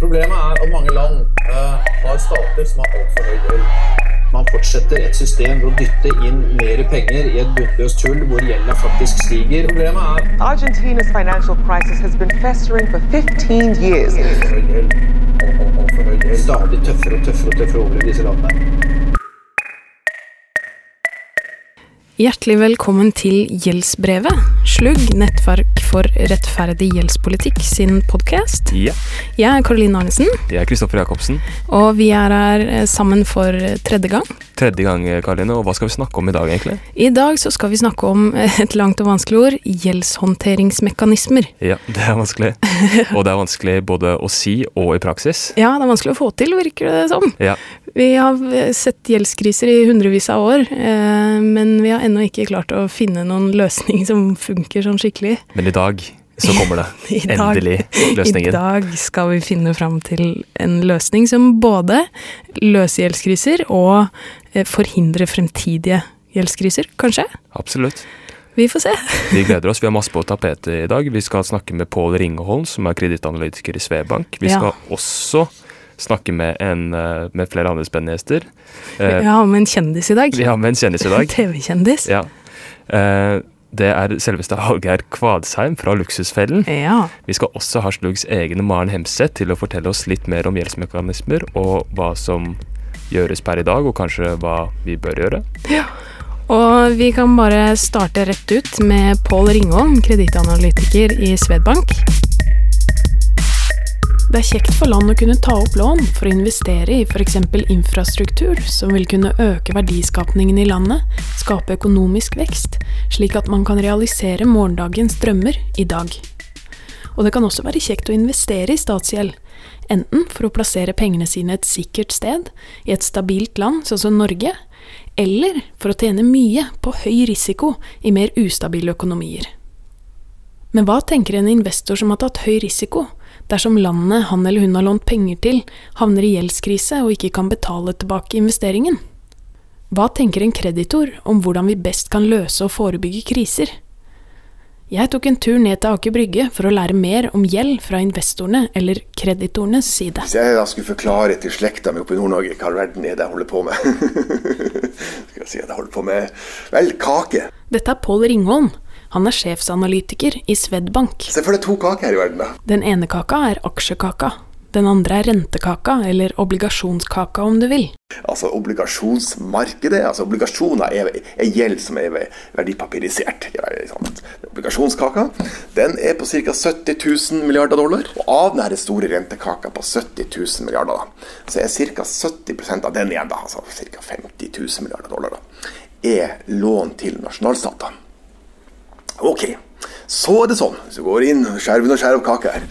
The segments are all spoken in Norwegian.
Problemet er at mange land eh, har stater som har altfor høy gjeld. Man fortsetter et system ved å dytte inn mer penger i et bunnløst hull hvor gjelda faktisk stiger. Problemet er Argentina's financial crisis has been festering for 15 years. altfor høy gjeld. Og- og- Altfor høy gjeld. Stadig tøffere og tøffere og tøffere over i disse landene. Hjertelig velkommen til Gjeldsbrevet, Slugg, nettverk for rettferdig gjeldspolitikk sin podkast. Ja, Jeg er Karoline Arnesen, jeg er Kristoffer Jacobsen. og vi er her eh, sammen for eh, tredje gang. Tredje gang, Karoline, og hva skal vi snakke om i dag, egentlig? I dag så skal vi snakke om eh, et langt og vanskelig ord gjeldshåndteringsmekanismer. Ja, det er vanskelig. Og det er vanskelig både å si og i praksis. Ja, det er vanskelig å få til, virker det som. Ja, Vi har eh, sett gjeldskriser i hundrevis av år, eh, men vi har ennå ikke klart å finne noen løsning som funker sånn skikkelig. men i dag så kommer det. Endelig Endelig I dag skal vi finne fram til en løsning som både løser gjeldskriser og eh, forhindrer fremtidige gjeldskriser, kanskje? Absolutt. Vi får se. Vi gleder oss. Vi har masse på tapetet i dag. Vi skal snakke med Pål Ringeholm, som er kredittanalytiker i Svebank. Vi Ja. skal også snakke med, en, eh, med flere andre spennende gjester. Eh, Vi har med en kjendis i dag. Vi har med en kjendis i dag. TV-kjendis. Ja. Eh, Det er selveste Hallgeir Kvadsheim fra Luksusfellen. Ja. Vi skal også ha Slugs egne Maren Hemseth til å fortelle oss litt mer om gjeldsmekanismer og hva som gjøres per i dag, og kanskje hva vi bør gjøre. Ja. Og vi kan bare starte rett ut med Pål Ringholm, kredittanalytiker i Swedbank. Det er kjekt for land å kunne ta opp lån for å investere i f.eks. infrastruktur som vil kunne øke verdiskapningen i landet, skape økonomisk vekst, slik at man kan realisere morgendagens drømmer i dag. Og det kan også være kjekt å investere i statsgjeld, enten for å plassere pengene sine et sikkert sted, i et stabilt land sånn som Norge, eller for å tjene mye på høy risiko i mer ustabile økonomier. Men hva tenker en investor som har tatt høy risiko, dersom landet han eller hun har lånt penger til, havner i gjeldskrise og ikke kan betale tilbake investeringen? Hva tenker en kreditor om hvordan vi best kan løse og forebygge kriser? Jeg tok en tur ned til Aker Brygge for å lære mer om gjeld fra investorene eller kreditorenes side. Hvis jeg da skulle forklare til slekta mi oppe i Nord-Norge hva verden er det jeg holder på med Skal jeg si at jeg holder på med Vel, kake. Dette er Pål Ringholm. Han er sjefsanalytiker i Swedbank. Se for deg to kaker her i verden, da. Den ene kaka er aksjekaka. Den andre er rentekaka, eller obligasjonskaka om du vil. Altså obligasjonsmarkedet. altså Obligasjoner er, er gjeld som er verdipapirisert. Er sant. Obligasjonskaka den er på ca. 70 000 milliarder dollar. Og av denne store rentekaka på 70 000 milliarder, da, så er ca. 70% av den igjen, da, altså ca. 50 000 milliarder dollar, da, er lån til nasjonalstatene. Ok, så er det sånn, hvis du går inn skjerven og skjærer opp kake her,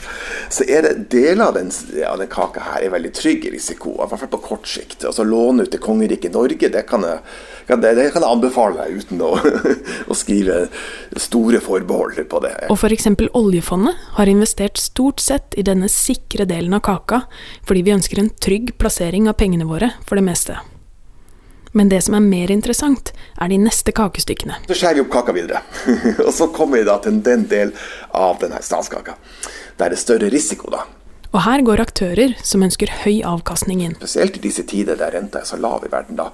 så er det deler av den, ja, den kaka her er veldig trygg risiko, i hvert fall på kort sikt. Altså Låne ut til kongeriket Norge, det kan jeg, det, det kan jeg anbefale deg uten å, å skrive store forbehold på det. Og f.eks. oljefondet har investert stort sett i denne sikre delen av kaka, fordi vi ønsker en trygg plassering av pengene våre, for det meste. Men det som er mer interessant, er de neste kakestykkene. Så skjærer vi opp kaka videre. og så kommer vi da til den del av denne statskaka. Der det er større risiko, da. Og her går aktører som ønsker høy avkastning inn. Spesielt i disse tider der renta er så lav i verden, da.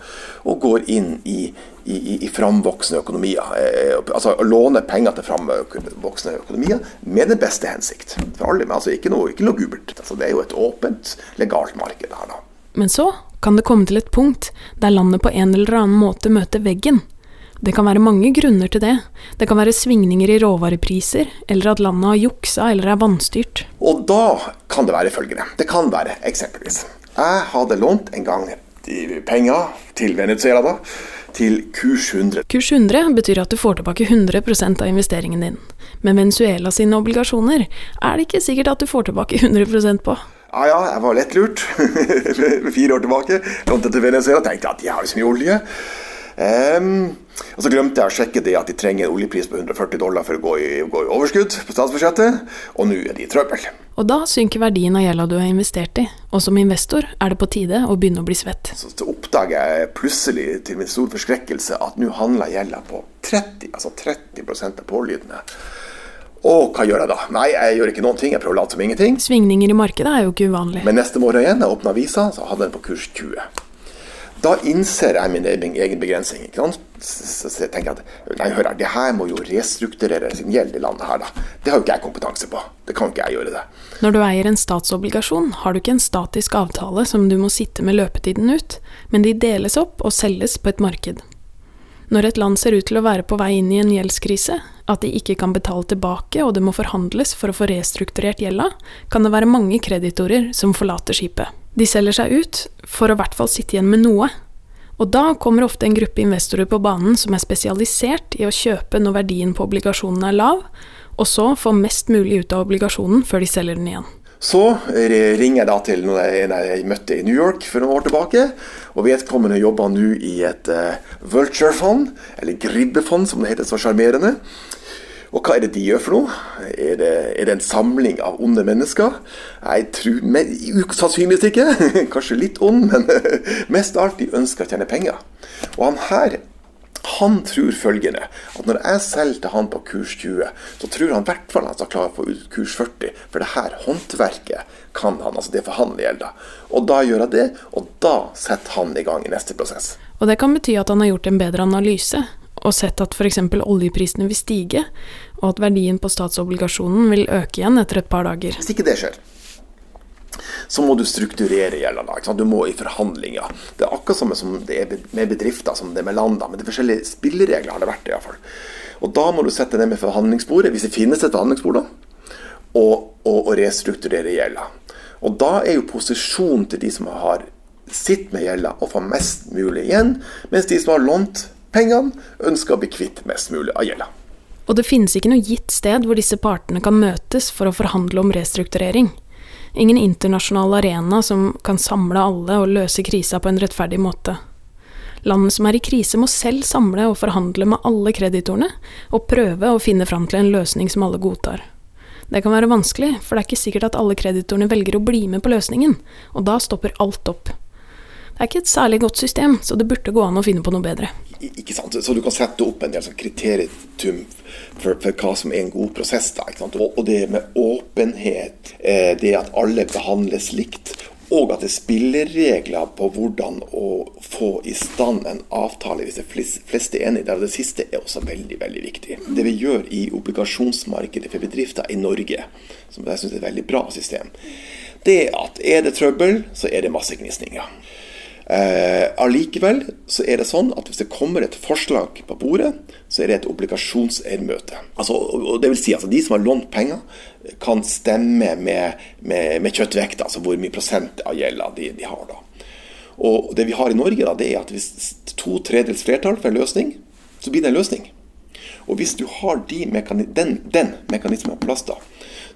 Og går inn i, i, i, framvoksende økonomier. Eh, altså å låne penger til framvoksende økonomier med den beste hensikt. For alle, men altså ikke noe, ikke noe gubert. Altså, det er jo et åpent, legalt marked her, da. Men så kan det komme til et punkt der landet på en eller annen måte møter veggen. Det kan være mange grunner til det. Det kan være svingninger i råvarepriser, eller at landet har juksa eller er vanstyrt. Og da kan det være følgende. Det kan være eksempelvis Jeg hadde lånt en gang de penger til Venezuela da, til kurs 100. Kurs 100 betyr at du får tilbake 100% av investeringen din. Men Venezuela sine obligasjoner er det ikke sikkert at du får tilbake 100% på. Ja ja, jeg var lett lurt. Fire år tilbake. Lånte til Venezuela. Tenkte at de har så mye olje. Um, og så glemte jeg å sjekke det at de trenger en oljepris på 140 dollar for å gå i, gå i overskudd på statsbudsjettet. Og nå er de i trøbbel. Og da synker verdien av gjelda du har investert i, og som investor er det på tide å begynne å bli svett. Så, så oppdager jeg plutselig til min store forskrekkelse at nå handler gjelda på 30 altså 30 av pålydende. Og hva gjør jeg da? Nei, jeg gjør ikke noen ting. Jeg prøver å late som ingenting. Svingninger i markedet er jo ikke uvanlig. Men neste morgen igjen, jeg åpna avisa, så hadde den på kurs 20. Da innser jeg min egen begrensning. ikke sant? Så jeg tenker at nei, hør her, det her må jo restrukturere sin gjeld i landet her, da. Det har jo ikke jeg kompetanse på. Det kan jo ikke jeg gjøre det. Når du eier en statsobligasjon, har du ikke en statisk avtale som du må sitte med løpetiden ut, men de deles opp og selges på et marked. Når et land ser ut til å være på vei inn i en gjeldskrise, at de ikke kan betale tilbake og det må forhandles for å få restrukturert gjelda, kan det være mange kreditorer som forlater skipet. De selger seg ut for å i hvert fall sitte igjen med noe. Og da kommer ofte en gruppe investorer på banen som er spesialisert i å kjøpe når verdien på obligasjonen er lav, og så få mest mulig ut av obligasjonen før de selger den igjen. Så ringer jeg da til noen jeg møtte i New York for noen år tilbake. Og vedkommende jobber nå i et uh, vulture-fond, eller gribbefond som det heter så sjarmerende. Og hva er det de gjør for noe? Er det, er det en samling av onde mennesker? Jeg tror men, Sannsynligvis ikke. Kanskje litt ond, men mest av alt de ønsker å tjene penger. Og han her han tror følgende at når jeg selger til han på kurs 20, så tror han i hvert fall han skal klare å få ut kurs 40. For det her håndverket kan han, altså det forhandler gjelder. Og da gjør jeg det, og da setter han i gang i neste prosess. Og det kan bety at han har gjort en bedre analyse, og sett at f.eks. oljeprisene vil stige, og at verdien på statsobligasjonen vil øke igjen etter et par dager. Hvis ikke det skjer, så må du strukturere gjelda. Du må i forhandlinger. Det er akkurat som det er med bedrifter som det er med lander, men det er forskjellige spilleregler har det vært. i hvert fall. Og Da må du sette ned med forhandlingsbordet, hvis det finnes et forhandlingsbord, da, og, og, og restrukturere gjelda. Og da er jo posisjonen til de som har sitt med gjelda, å få mest mulig igjen, mens de som har lånt pengene, ønsker å bli kvitt mest mulig av gjelda. Og det finnes ikke noe gitt sted hvor disse partene kan møtes for å forhandle om restrukturering. Ingen internasjonal arena som kan samle alle og løse krisa på en rettferdig måte. Landene som er i krise, må selv samle og forhandle med alle kreditorene, og prøve å finne fram til en løsning som alle godtar. Det kan være vanskelig, for det er ikke sikkert at alle kreditorene velger å bli med på løsningen, og da stopper alt opp. Er ikke et særlig godt system, så det burde gå an å finne på noe bedre. Ikke sant? Så du kan sette opp en del sånn for, for, hva som er en god prosess. Da, og det med åpenhet, eh, det at alle behandles likt, og at det er spilleregler på hvordan å få i stand en avtale hvis de fleste er enige. Det siste er også veldig veldig viktig. Det vi gjør i obligasjonsmarkedet for bedrifter i Norge, som jeg syns er et veldig bra system, det er at er det trøbbel, så er det masse gnisninger. Eh, allikevel så er det sånn at hvis det kommer et forslag på bordet, så er det et obligasjonseiermøte. Altså, det vil si altså de som har lånt penger, kan stemme med, med, med kjøttvekta, altså hvor mye prosent av gjelda de, de, har. da. Og det vi har i Norge, da, det er at hvis to tredels flertall for en løsning, så blir det en løsning. Og hvis du har de mekani den, den mekanismen på plass, da,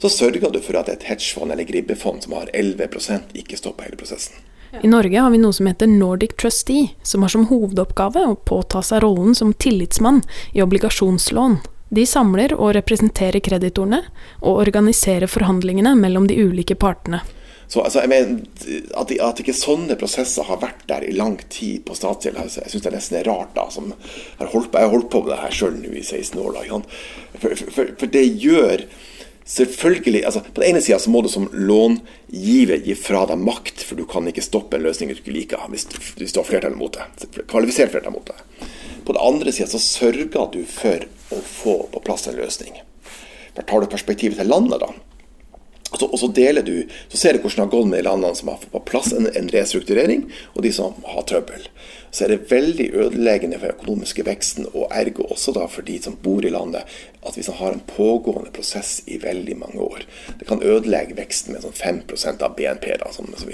så sørger du for at et hedgefond eller gribbefond som har 11% ikke stopper hele prosessen. I Norge har vi noe som heter Nordic Trustee, som har som hovedoppgave å påta seg rollen som tillitsmann i obligasjonslån. De samler og representerer kreditorene, og organiserer forhandlingene mellom de ulike partene. Så altså, mener, at, at, ikke sånne prosesser har vært der i lang tid på statsgjeld, altså, jeg syns det nesten er rart. da, har Jeg har holdt på med det her sjøl i 16 år. da, for, for, for det gjør Selvfølgelig, altså På den ene sida må du som långiver gi fra deg makt, for du kan ikke stoppe en løsning du ikke liker, hvis, hvis du har flertall mot det. Kvalifisert flertall mot det. På den andre sida så sørger du for å få på plass en løsning. Der tar du perspektivet til landet, da. Og så, og så, deler du, så ser du hvordan det har gått med de landene som har fått på plass en, en restrukturering, og de som har trøbbel så er det veldig ødeleggende for den økonomiske veksten, og ergo også da for de som bor i landet, at hvis man har en pågående prosess i veldig mange år Det kan ødelegge veksten med sånn 5% av BNP. da, sånn, så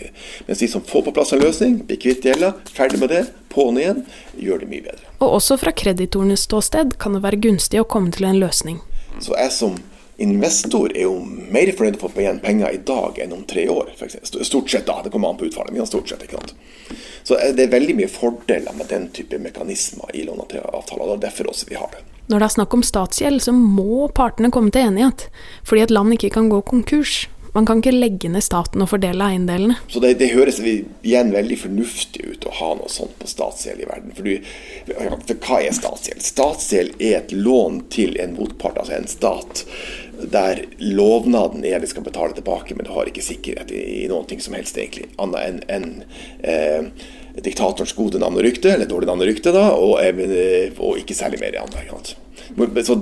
Mens de som får på plass en løsning, blir kvitt gjelda, ferdig med det, på'n igjen, gjør det mye bedre. Og også fra kreditorenes ståsted kan det være gunstig å komme til en løsning. Så jeg som investor er jo mer fornøyd med å få igjen penger i dag enn om tre år. Stort sett, da. Det kommer an på utfallet, men stort sett. ikke sant? Så det er veldig mye fordeler med den type mekanismer i låneavtaler. Det er derfor også vi har det. Når det er snakk om statsgjeld, så må partene komme til enighet. Fordi et land ikke kan gå konkurs. Man kan ikke legge ned staten og fordele eiendelene. Så det, det høres igjen veldig fornuftig ut. å ha noe sånt på statsgjeld i verden. For, du, for hva er statsgjeld? Statsgjeld er et lån til en motpart, altså en stat, der lovnaden er at de skal betale tilbake, men du har ikke sikkerhet i, i noen ting som helst, egentlig, annet enn en, eh, diktatorens gode navn og rykte, eller dårlig navn og rykte, da, og, eh, og ikke særlig mer i andre. Så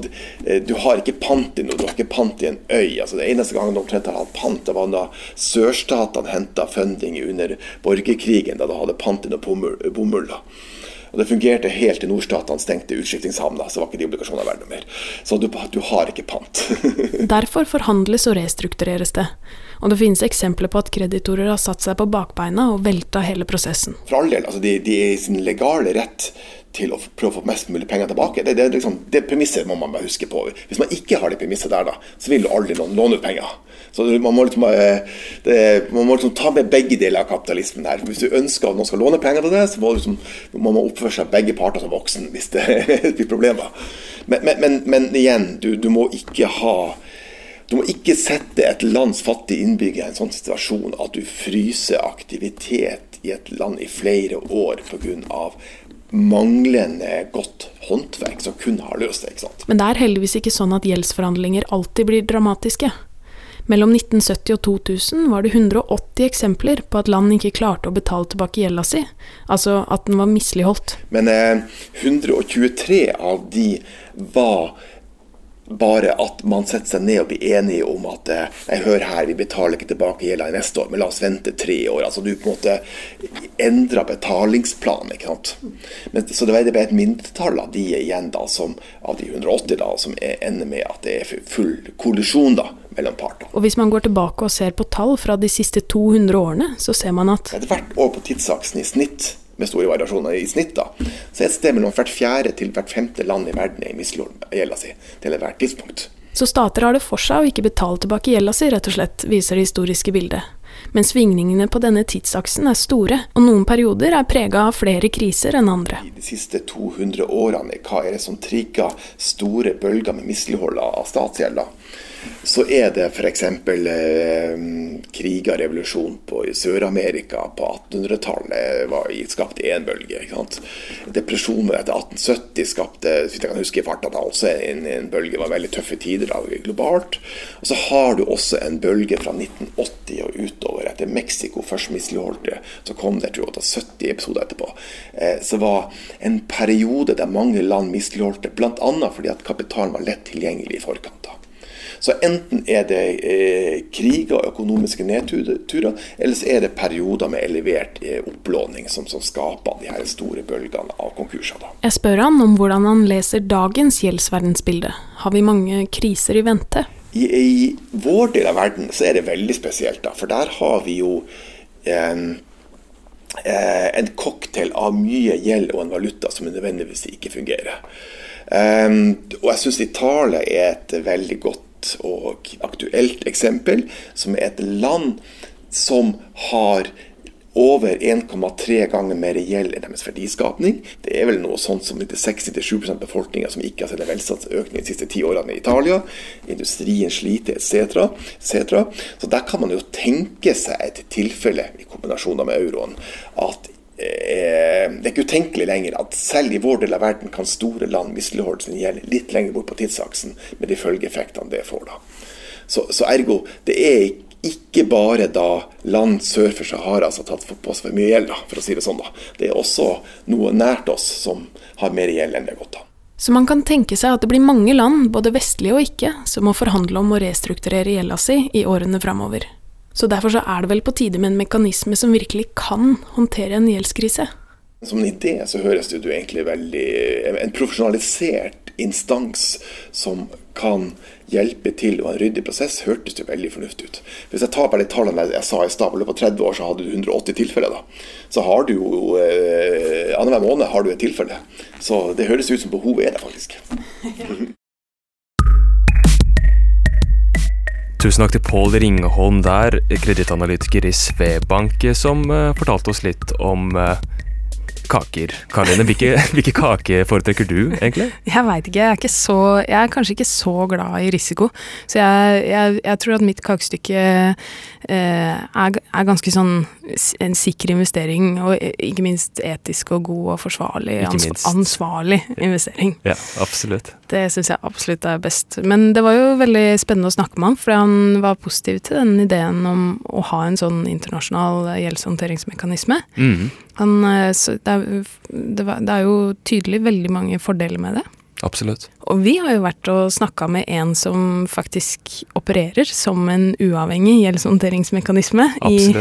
eh, Du har ikke pant i noe, du har ikke pant i en øy. altså Det eneste gangen de omtrent har hatt pant, det var da sørstatene henta funding under borgerkrigen, da de hadde pant i noe bomull. Og Det fungerte helt til nordstatene stengte utskiftingshavna, så var ikke de obligasjonene verdt noe mer. Så du, du har ikke pant. Derfor forhandles og restruktureres det. Og det finnes eksempler på at kreditorer har satt seg på bakbeina og velta hele prosessen. For all del, altså de, de er i sin legale rett til å prøve å få mest mulig penger tilbake. Det, det, liksom, det premisset må man bare huske på. Hvis man ikke har det premisset der, da, så vil du aldri låne ut penger. Så man må, liksom, det, man må liksom ta med begge deler av kapitalismen her. Hvis du ønsker at noen skal låne penger til det, så må, liksom, må man oppføre seg begge parter som voksen hvis det blir problemer. Men, men, men, men igjen, du, du, må ikke ha du må ikke sette et lands fattige innbyggere i en sånn situasjon at du fryser aktivitet i et land i flere år pga. Manglende godt håndverk som kun har løst det. ikke sant? Men det er heldigvis ikke sånn at gjeldsforhandlinger alltid blir dramatiske. Mellom 1970 og 2000 var det 180 eksempler på at land ikke klarte å betale tilbake gjelda si, altså at den var misligholdt. Men eh, 123 av de var bare at man setter seg ned og blir enige om at eh, jeg hører her, vi betaler ikke tilbake gjelda i neste år, men la oss vente tre år. Altså Du på en måte endrer betalingsplanen. ikke sant? Men, så det er bare et mindretall av de igjen da, som, av de 180 da, som ender med at det er full kollisjon da, mellom partene. Og Hvis man går tilbake og ser på tall fra de siste 200 årene, så ser man at Hvert år på tidsaksen i snitt med store variasjoner i snitt, da, så er et sted mellom hvert fjerde til hvert femte land i verden er i gjelda si til ethvert tidspunkt. Så stater har det for seg å ikke betale tilbake gjelda si, rett og slett, viser det historiske bildet. Men svingningene på denne tidsaksen er store, og noen perioder er prega av flere kriser enn andre. I de siste 200 årene, hva er det som trigger store bølger med mislighold av statsgjelda? Så er det f.eks. Eh, krig og revolusjon på, Sør-Amerika på 1800-tallet skapte én bølge. ikke sant? Depresjonen etter 1870 skapte hvis jeg kan huske i farta da, også en, en bølge. Det var veldig tøffe tider da, globalt. Og så har du også en bølge fra 1980 og utover. Etter Mexico først misligholdt det, så kom det tror jeg, 70 episoder etterpå. Eh, så var en periode der mange land misligholdt det, bl.a. fordi at kapitalen var lett tilgjengelig i forkant. Så enten er det eh, kriger og økonomiske nedturer, eller så er det perioder med elevert eh, opplåning som, som, skaper de her store bølgene av konkurser. Da. Jeg spør han om hvordan han leser dagens gjeldsverdensbilde. Har vi mange kriser i vente? I, I, vår del av verden så er det veldig spesielt, da, for der har vi jo eh, en cocktail av mye gjeld og en valuta som nødvendigvis ikke fungerer. Um, og jeg syns Italia er et veldig godt og aktuelt eksempel, som er et land som har over 1,3 ganger mer gjeld enn deres verdiskapning. Det er vel noe sånt som 60-7 av befolkninga som ikke har sett en velstandsøkning de siste ti årene i Italia. Industrien sliter etc. etc. Så der kan man jo tenke seg et tilfelle, i kombinasjon med euroen, at det er ikke utenkelig lenger at selv i vår del av verden kan store land misligholde sin gjeld litt lenger bort på tidsaksen, med de følgeeffektene det får. da. Så, så, ergo, det er ikke bare da land sør for Sahara som har tatt på seg for mye gjeld, da, for å si det sånn. da. Det er også noe nært oss som har mer gjeld enn det er godt av. Så man kan tenke seg at det blir mange land, både vestlige og ikke, som må forhandle om å restrukturere gjelda si i årene framover. Så derfor så er det vel på tide med en mekanisme som virkelig kan håndtere en gjeldskrise. Som en idé så høres det jo egentlig veldig En profesjonalisert instans som kan hjelpe til og en ryddig prosess, hørtes det veldig fornuftig ut. Hvis jeg tar bare de tallene jeg sa i stad, på løpet av 30 år så hadde du 180 tilfeller. da. Så har du jo eh, Annenhver måned har du et tilfelle. Så det høres ut som behovet er der, faktisk. Tusen takk til Pål Ringholm der, kredittanalytiker i Svebank, som uh, fortalte oss litt om uh, kaker. Karoline, hvilke, hvilke kake foretrekker du, egentlig? Jeg veit ikke. Jeg er, ikke så, jeg er kanskje ikke så glad i risiko. Så jeg, jeg, jeg tror at mitt kakestykke eh, er, er, ganske sånn en sikker investering, og ikke minst etisk og god og forsvarlig. Ansv ansvarlig investering. Ja, absolutt. Det syns jeg absolutt er best. Men det var jo veldig spennende å snakke med han, fordi han var positiv til den ideen om å ha en sånn internasjonal gjeldshåndteringsmekanisme. Mm. Han, eh, det, er, det, var, det er jo tydelig veldig mange fordeler med det. Absolutt. Og vi har jo vært og snakka med en som faktisk opererer som en uavhengig gjeldshåndteringsmekanisme.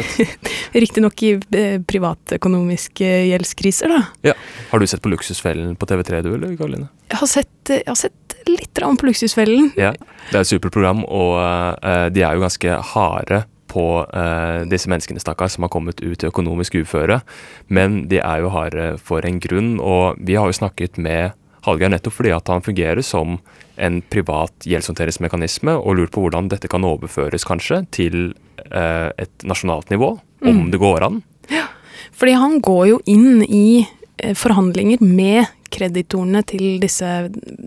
Riktignok i i privatøkonomiske gjeldskriser, da. Ja. Har du sett på Luksusfellen på TV3 du, eller Karoline? Jeg har sett, jeg har sett litt på Luksusfellen. Ja, det er et superprogram, og uh, de er jo ganske harde på eh, disse menneskene stakkar, som har kommet ut i økonomisk uføre. Men de er jo harde for en grunn, og vi har jo snakket med Hallgeir nettopp fordi at han fungerer som en privat gjeldshåndteringsmekanisme, og lurt på hvordan dette kan overføres kanskje til eh, et nasjonalt nivå, om mm. det går an. Ja, fordi han går jo inn i forhandlinger med kreditorene til disse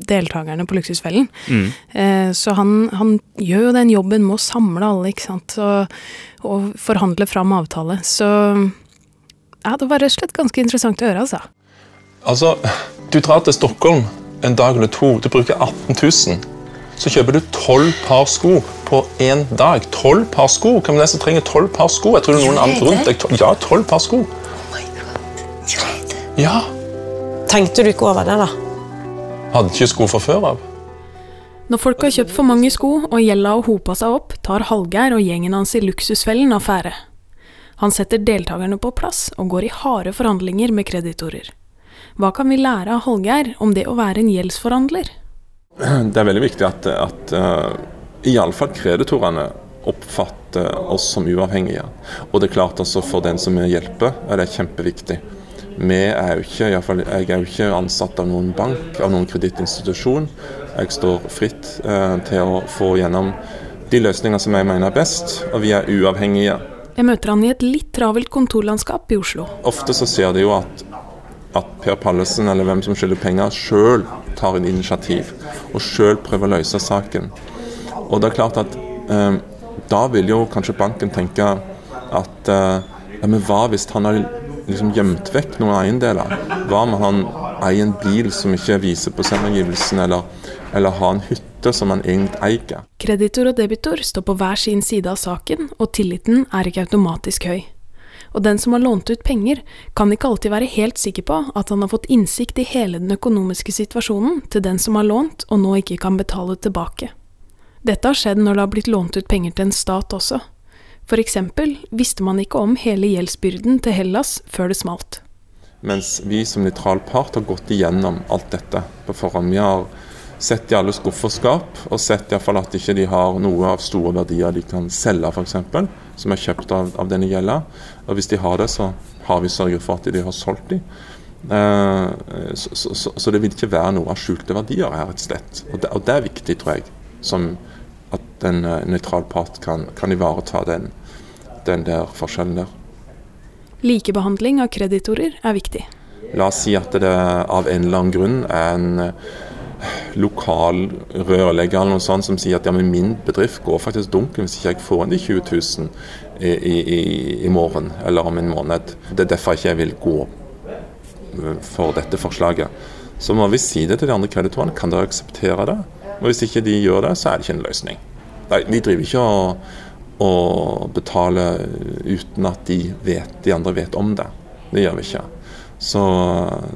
deltakerne på Luksusfellen. Mm. Eh, så han, han, gjør jo den jobben med å samle alle, ikke sant, og, og forhandle fram avtale. Så ja, det var rett og slett ganske interessant å høre, altså. Altså, du drar til Stockholm en dag eller to, du bruker 18 000. Så kjøper du 12 par sko på én dag. 12 par sko? Hvem er det som trenger 12 par sko? Jeg tror det er noen andre rundt deg. Ja, 12 par sko. Oh my God. Ja. Tenkte du ikke over det, da? Hadde ikke sko fra før av. Når folk har kjøpt for mange sko og gjelda har hopa seg opp, tar Hallgeir og gjengen hans i luksusfellen affære. Han setter deltakerne på plass og går i harde forhandlinger med kreditorer. Hva kan vi lære av Hallgeir om det å være en gjeldsforhandler? Det er veldig viktig at, at uh, iallfall kreditorene oppfatter oss som uavhengige. Og det er klart altså for den som hjelper, er det kjempeviktig. Vi er jo ikke, i fall, jeg er jo ikke ansatt av noen bank, av noen kredittinstitusjon. Jeg står fritt eh, til å få gjennom de løsninger som jeg mener er best, og vi er uavhengige. Jeg møter han i et litt travelt kontorlandskap i Oslo. Ofte så ser de jo at at Per Pallesen eller hvem som skylder penger, sjøl tar en initiativ og sjøl prøver å løse saken. Og det er klart at eh, da vil jo kanskje banken tenke at eh, ja, men hva hvis han har liksom gjemt vekk noen eiendeler? Hva om han eier en bil som ikke viser på selvangivelsen, eller, eller har en hytte som han egentlig eier? Kreditor og debitor står på hver sin side av saken, og tilliten er ikke automatisk høy og den som har lånt ut penger, kan ikke alltid være helt sikker på at han har fått innsikt i hele den økonomiske situasjonen til den som har lånt og nå ikke kan betale tilbake. Dette har skjedd når det har blitt lånt ut penger til en stat også. For eksempel visste man ikke om hele gjeldsbyrden til Hellas før det smalt. Mens vi som nøytral part har gått igjennom alt dette på forhånd. Vi har sett i alle skuffer og skap, og sett i fall at ikke de har noe av store verdier de kan selge, f.eks., som er kjøpt av, av denne gjelda. Og hvis de har det, så har vi sørget for at de har solgt dem. Eh, så, så, så, det vil ikke være noe av skjulte verdier her et sted. Og det, og det er viktig, tror jeg, som at en uh, nøytral part kan, kan ivareta den, den der forskjellen der. Likebehandling av kreditorer er viktig. La oss si at det av en eller annen grunn er en lokal rørlegger eller noe sånt som sier at ja, men min bedrift går faktisk dunken hvis ikke jeg får inn de 20 000 i, i, i, morgen eller om en måned. Det er derfor ikke jeg vil gå øh, for dette forslaget. Så må vi si det til de andre kreditorene. Kan dere akseptere det? Og Hvis ikke de gjør det, så er det ikke en løsning. Vi driver ikke å, og betale uten at de, vet, de andre vet om det. Det gjør vi ikke. Så,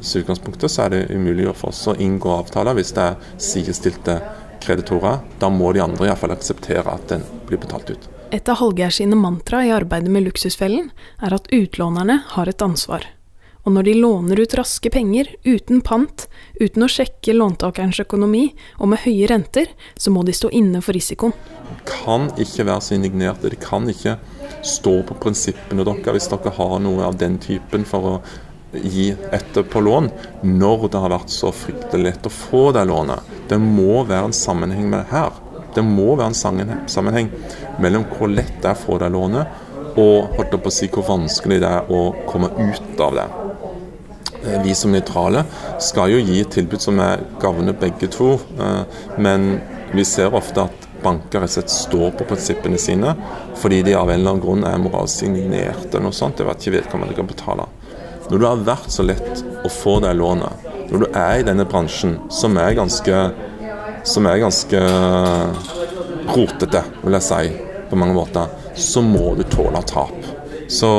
i utgangspunktet så er det umulig for oss å inngå avtaler hvis det er sidestilte kreditorer. Da må de andre iallfall akseptere at den blir betalt ut. Et av Hallgeir sine mantra i arbeidet med Luksusfellen er at utlånerne har et ansvar. Og når de låner ut raske penger, uten pant, uten å sjekke låntakerens økonomi og med høye renter, så må de stå inne for risikoen. Kan ikke være så indignerte. De kan ikke stå på prinsippene deres hvis dere har noe av den typen for å gi etterpå lån når det har vært så fryktelig lett å få det lånet. Det må være en sammenheng med det her. Det må være en sammenheng mellom hvor lett det er å få det lånet, og holdt på å si, hvor vanskelig det er å komme ut av det. Eh, vi som nøytrale skal jo gi tilbud som er gagner begge to. Eh, men vi ser ofte at banker rett og slett står på prinsippene sine fordi de av en eller annen grunn er moralsk signert eller noe sånt. Det vet ikke vedkommende kan betale. Når det har vært så lett å få det lånet, når du er i denne bransjen som er ganske, som er ganske rotete, vil jeg si, på mange måter, så må du tåle tap. Så,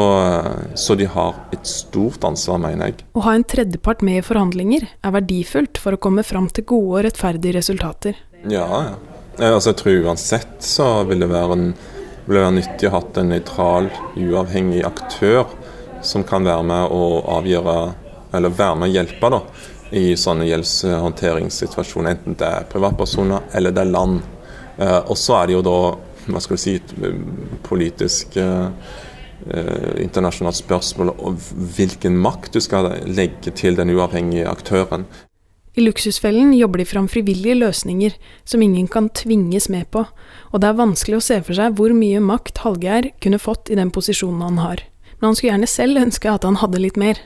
så, de har et stort ansvar, mener jeg. Å ha en tredjepart med i forhandlinger er verdifullt for å komme fram til gode og rettferdige resultater. Ja, ja. Altså, jeg tror uansett så vil det være, en, vil det være nyttig å ha en nøytral, uavhengig aktør som kan være med å avgjøre, eller være med å hjelpe da, i sånne gjeldshåndteringssituasjoner, enten det er privatpersoner eller det er land. Eh, og så er det jo da hva skal du si, politisk eh, eh, internasjonalt spørsmål om hvilken makt du skal legge til den uavhengige aktøren. I Luksusfellen jobber de fram frivillige løsninger som ingen kan tvinges med på, og det er vanskelig å se for seg hvor mye makt Hallgeir kunne fått i den posisjonen han har. Men han skulle gjerne selv ønske at han hadde litt mer.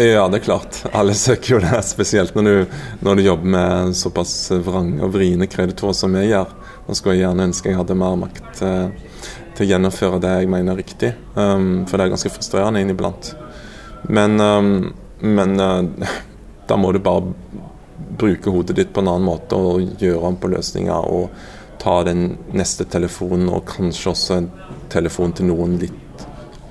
Ja, det er klart. Alle søker jo det, spesielt når du, når du jobber med såpass vrange og vriene kreditorer som jeg gjør. Da skulle jeg gjerne ønske jeg hadde mer makt eh, til å gjennomføre det jeg mener er riktig. Um, for det er ganske frustrerende inniblant. Men, um, men uh, da må du bare bruke hodet ditt på en annen måte og gjøre om på løsninger. Og ta den neste telefonen, og kanskje også en telefon til noen litt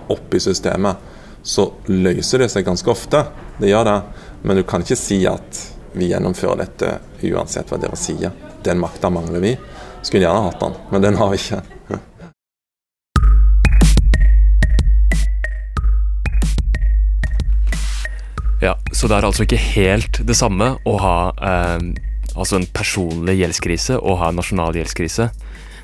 opp i systemet. Så løser det seg ganske ofte. Det gjør det. Men du kan ikke si at vi gjennomfører dette uansett hva dere sier. Den makta mangler vi. Skulle gjerne hatt den, men den har vi ikke. Ja, Så det er altså ikke helt det samme å ha eh, altså en personlig gjeldskrise og ha en nasjonal gjeldskrise?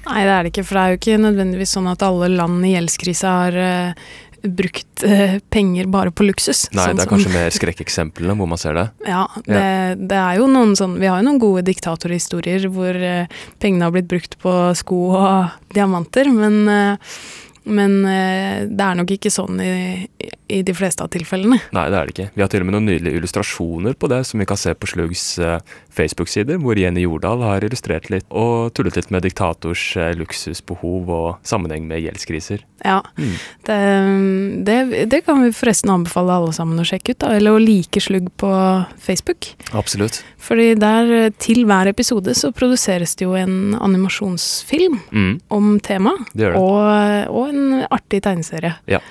Nei, det er det ikke. For det er jo ikke nødvendigvis sånn at alle land i gjeldskrise har eh, brukt eh, penger bare på luksus. Nei, sånn det er kanskje mer skrekkeksemplene hvor man ser det. Ja, det, det, er jo noen sånn Vi har jo noen gode diktatorhistorier hvor eh, pengene har blitt brukt på sko og diamanter, men uh, men det er nok ikke sånn i, i, de fleste av tilfellene. Nei, det er det ikke. Vi har til og med noen nydelige illustrasjoner på det, som vi kan se på Slugs Facebook-sider, hvor Jenny Jordal har illustrert litt og tullet litt med diktators eh, luksusbehov og sammenheng med gjeldskriser. Ja, mm. det, det, det, kan vi forresten anbefale alle sammen å sjekke ut, da, eller å like Slugg på Facebook. Absolutt. Fordi der, eh, til hver episode, så produseres det jo en animasjonsfilm mm. om temaet, og, og en artig tegneserie. Ja.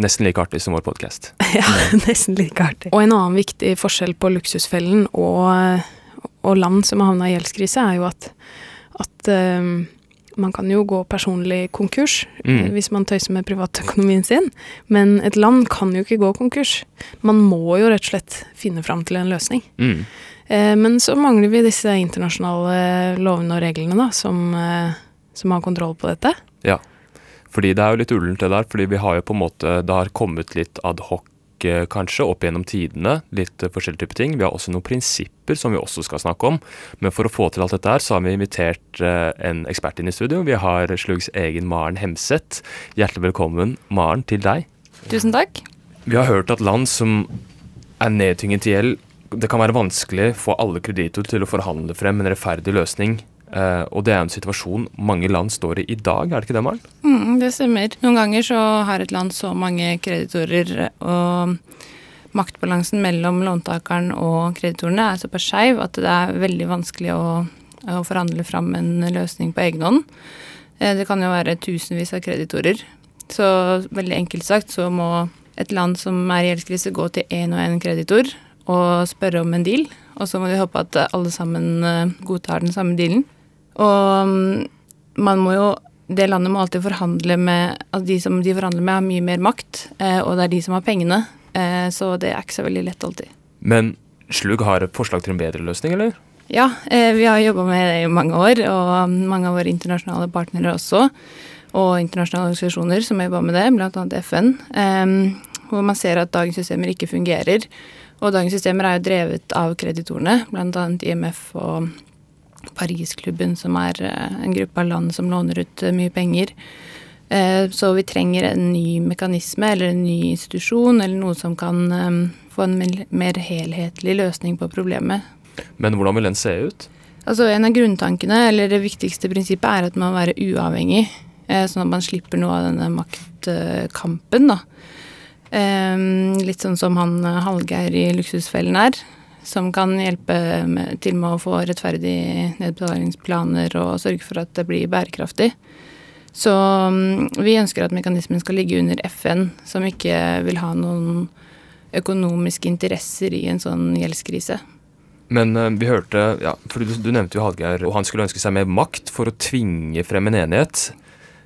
Nesten like artig som vår podkast. ja, nesten like artig. Og en annen viktig forskjell på Luksusfellen og og land som har havna i gjeldskrise, er jo at, at um, man kan jo gå personlig konkurs mm. Hvis man tøyser med privatøkonomien sin, men et land kan jo ikke gå konkurs. Man må jo rett og slett finne fram til en løsning. Mm. Eh, men så mangler vi disse internasjonale lovene og reglene da, som, eh, som, har kontroll på dette. Ja, fordi det er jo litt ullent det der, fordi vi har jo på en måte Det har kommet litt adhoc kanskje, opp gjennom tidene. Litt forskjellige typer ting. Vi har også noen prinsipper som vi også skal snakke om. Men for å få til alt dette her, så har vi invitert eh, en ekspert inn i studio. Vi har Slugs egen Maren Hemseth. Hjertelig velkommen, Maren, til deg. Tusen takk. Vi har hørt at land som er nedtynget i gjeld, det kan være vanskelig for alle kreditorer til å forhandle frem en rettferdig løsning Uh, og det er en situasjon mange land står i i dag, er det ikke det, Maren? Mm, det stemmer. Noen ganger så har et land så mange kreditorer, og maktbalansen mellom låntakeren og kreditorene er såpass skeiv at det er veldig vanskelig å, å, forhandle fram en løsning på egen hånd. Uh, det kan jo være tusenvis av kreditorer. Så veldig enkelt sagt så må et land som er i gjeldskrise, gå til én og én kreditor og spørre om en deal. Og så må de håpe at alle sammen uh, godtar den samme dealen. Og mm, man må jo Det landet må alltid forhandle med Altså de som de forhandler med, har mye mer makt, eh, og det er de som har pengene. Eh, så det er ikke så veldig lett alltid. Men Slug har et forslag til en bedre løsning, eller? Ja, eh, vi har jobba med det i mange år, og mange av våre internasjonale partnere også. Og internasjonale organisasjoner som har jobba med det, bl.a. FN. Hvor man ser at dagens systemer ikke fungerer. Og dagens systemer er jo drevet av kreditorene, bl.a. IMF og Parisklubben, som er eh, en gruppe av land som låner ut eh, mye penger. Eh, så vi trenger en ny mekanisme eller en ny institusjon eller noe som kan få en mer helhetlig løsning på problemet. Men hvordan vil den se ut? Altså En av grunntankene, eller det viktigste prinsippet, er at man må være uavhengig. Sånn at man slipper noe av denne maktkampen, da. Litt sånn som han Hallgeir i Luksusfellen er. Som kan hjelpe med, til med å få rettferdige nedbetalingsplaner og sørge for at det blir bærekraftig. Så um, vi ønsker at mekanismen skal ligge under FN, som ikke vil ha noen økonomiske interesser i en sånn gjeldskrise. Men uh, vi hørte, ja, for du, du nevnte jo Hallgeir, og han skulle ønske seg mer makt for å tvinge frem en enighet.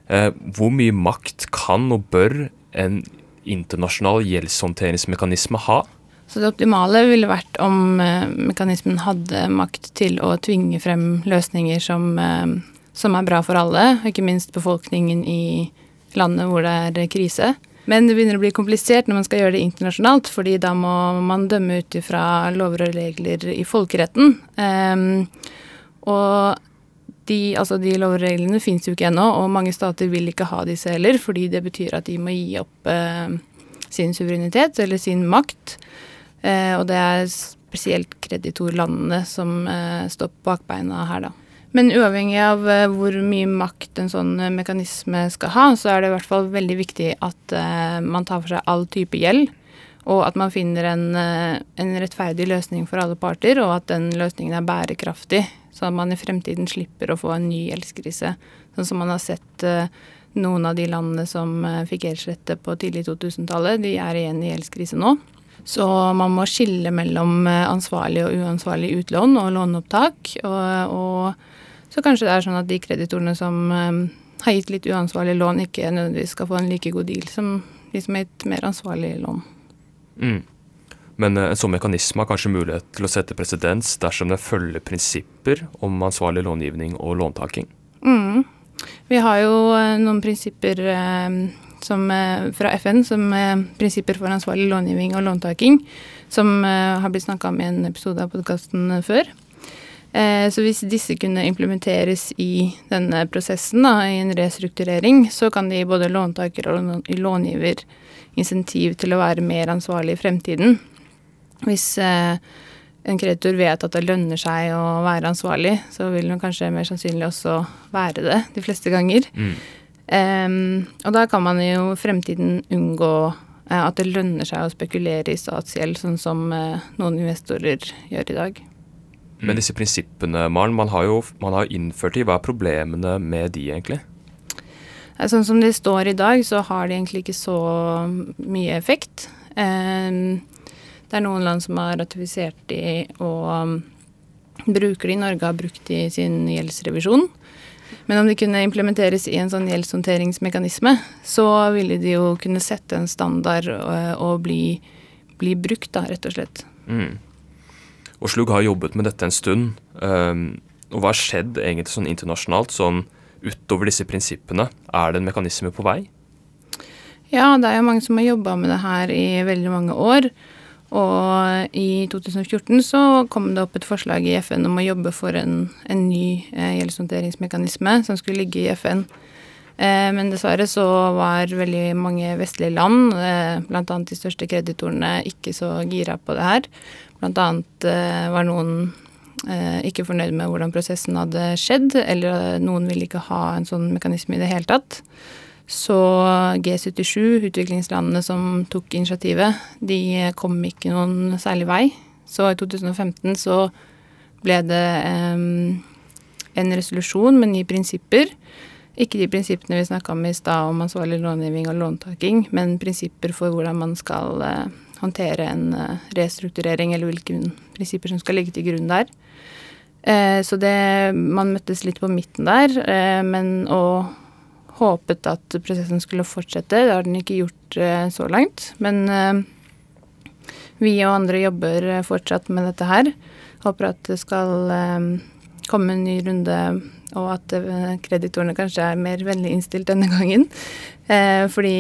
Uh, hvor mye makt kan og bør en internasjonal gjeldshåndteringsmekanisme ha? Så det optimale ville vært om uh, mekanismen hadde makt til å tvinge frem løsninger som, uh, som, er bra for alle, ikke minst befolkningen i landet hvor det er krise. Men det begynner å bli komplisert når man skal gjøre det internasjonalt, fordi da må man dømme ut ifra lover og regler i folkeretten. Um, og de, altså de lovreglene fins jo ikke ennå, og mange stater vil ikke ha disse heller, fordi det betyr at de må gi opp uh, sin suverenitet eller sin makt. Eh, og det er spesielt kreditorlandene som eh, står på bakbeina her, da. Men uavhengig av eh, hvor mye makt en sånn mekanisme skal ha, så er det i hvert fall veldig viktig at man tar for seg all type gjeld. Og at man finner en, en rettferdig løsning for alle parter, og at den løsningen er bærekraftig så at man i fremtiden slipper å få en ny gjeldskrise. Sånn som man har sett noen av de landene som fikk gjeldsrette på tidlig 2000-tallet, de er igjen i gjeldskrise nå. Så man må skille mellom uh, ansvarlig og uansvarlig utlån og låneopptak. Og, og, så kanskje det er sånn at de kreditorene som har gitt litt uansvarlig lån, ikke nødvendigvis skal få en like god deal som de som har gitt mer ansvarlig lån. Mm. Men eh, en sånn mekanisme har kanskje mulighet til å sette presedens dersom den følger prinsipper om ansvarlig långivning og låntaking. Mm. Vi har jo eh, noen prinsipper eh, som, fra FN som prinsipper for ansvarlig långivning og låntaking, som har blitt snakka om i en episode av podkasten før. Så hvis disse kunne implementeres i denne prosessen, da, i en restrukturering, så kan de både låntaker og långiver insentiv til å være mer ansvarlig i fremtiden. Hvis eh, en kreditor vet at det lønner seg å være ansvarlig, så vil den kanskje mer sannsynlig også være det de fleste ganger. Mm. Um, og da kan man jo i fremtiden unngå uh, at det lønner seg å spekulere i statsgjeld, sånn som uh, noen investorer gjør i dag. Men disse prinsippene, Maren, man har jo man har innført de. Hva er problemene med de, egentlig? Sånn som de står i dag, så har de egentlig ikke så mye effekt. Um, det er noen land som har ratifisert de og um, bruker de. Norge har brukt de i sin gjeldsrevisjon. Men om de kunne implementeres i en sånn gjeldshåndteringsmekanisme, så ville de jo kunne sette en standard og, uh, og bli, bli, brukt, da, rett og slett. Mm. Og Slug har jobbet med dette en stund. Um, og hva har skjedd egentlig sånn internasjonalt, sånn utover disse prinsippene? Er det en mekanisme på vei? Ja, det er jo mange som har jobba med det her i veldig mange år. Og i 2014 så kom det opp et forslag i FN om å jobbe for en, en ny eh, gjeldshåndteringsmekanisme som skulle ligge i FN. Eh, men dessverre så var veldig mange vestlige land, eh, bl.a. de største kreditorene, ikke så gira på det her. Annet eh, var noen eh, ikke fornøyd med hvordan prosessen hadde skjedd, eller noen ville ikke ha en sånn mekanisme i det hele tatt. Så G77, utviklingslandene som tok initiativet, de kom ikke noen særlig vei. Så i 2015 så ble det um, en resolusjon med nye prinsipper. Ikke de prinsippene vi snakka om i stad om ansvarlig långivning og låntaking, men prinsipper for hvordan man skal uh, håndtere en uh, restrukturering, eller hvilke prinsipper som skal ligge til grunn der. Uh, så det Man møttes litt på midten der, men og håpet at prosessen skulle fortsette. Det har den ikke gjort eh, så langt. Men eh, vi og andre jobber eh, fortsatt med dette her. Håper at det skal komme en ny runde, og at kreditorene kanskje er mer vennlig innstilt denne gangen. Fordi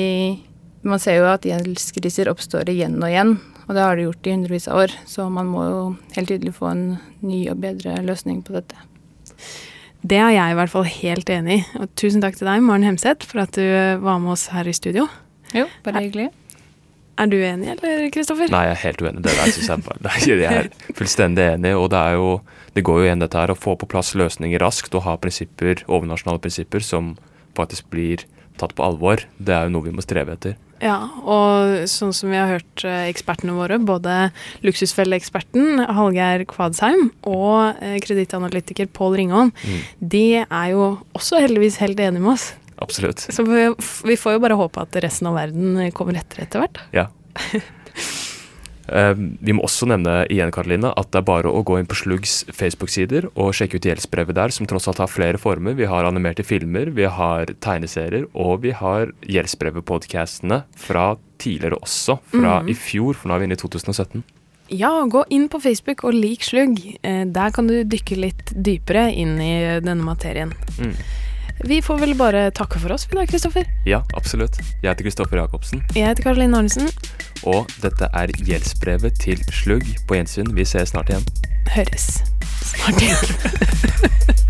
man ser jo at gjeldskriser oppstår igjen og igjen. Og det har det gjort i hundrevis av år. Så man må jo helt tydelig få en ny og bedre løsning på dette. Det er jeg i hvert fall helt enig i. Og tusen takk til deg, Maren Hemseth, for at du var med oss her i studio. Jo, bare hyggelig. Er du enig, eller Kristoffer? Nei, jeg er helt uenig. Det der synes jeg bare Nei, Jeg er fullstendig enig, og det er jo Det går jo igjen dette her å få på plass løsninger raskt og ha prinsipper, overnasjonale prinsipper som faktisk blir tatt på alvor. Det er jo noe vi må streve etter. Ja, og sånn som vi har hørt eh, ekspertene våre, både luksusfelleeksperten Hallgeir Kvadsheim og eh, kredittanalytiker Pål Ringholm, de er jo også heldigvis helt enige med oss. Absolutt. Så vi, vi får jo bare håpe at resten av verden kommer etter etter hvert. Ja. Eh, vi må også nevne igjen Karoline, at det er bare å gå inn på Sluggs Facebook-sider og sjekke ut gjeldsbrevet der, som tross alt har flere former. Vi har animerte filmer, vi har tegneserier, og vi har gjeldsbrevet-podkastene fra tidligere også. Fra i fjor, for nå er vi inne i 2017. Ja, gå inn på Facebook og lik Slugg. Eh, Der kan du dykke litt dypere inn i denne materien. Mm. Vi får vel bare takke for oss vi da, Kristoffer. Ja, absolutt. Jeg heter Kristoffer Jacobsen, Jeg heter Karoline Arnesen. Og dette er gjeldsbrevet til Slugg. På gjensyn. Vi ses snart igjen. Høres snart igjen.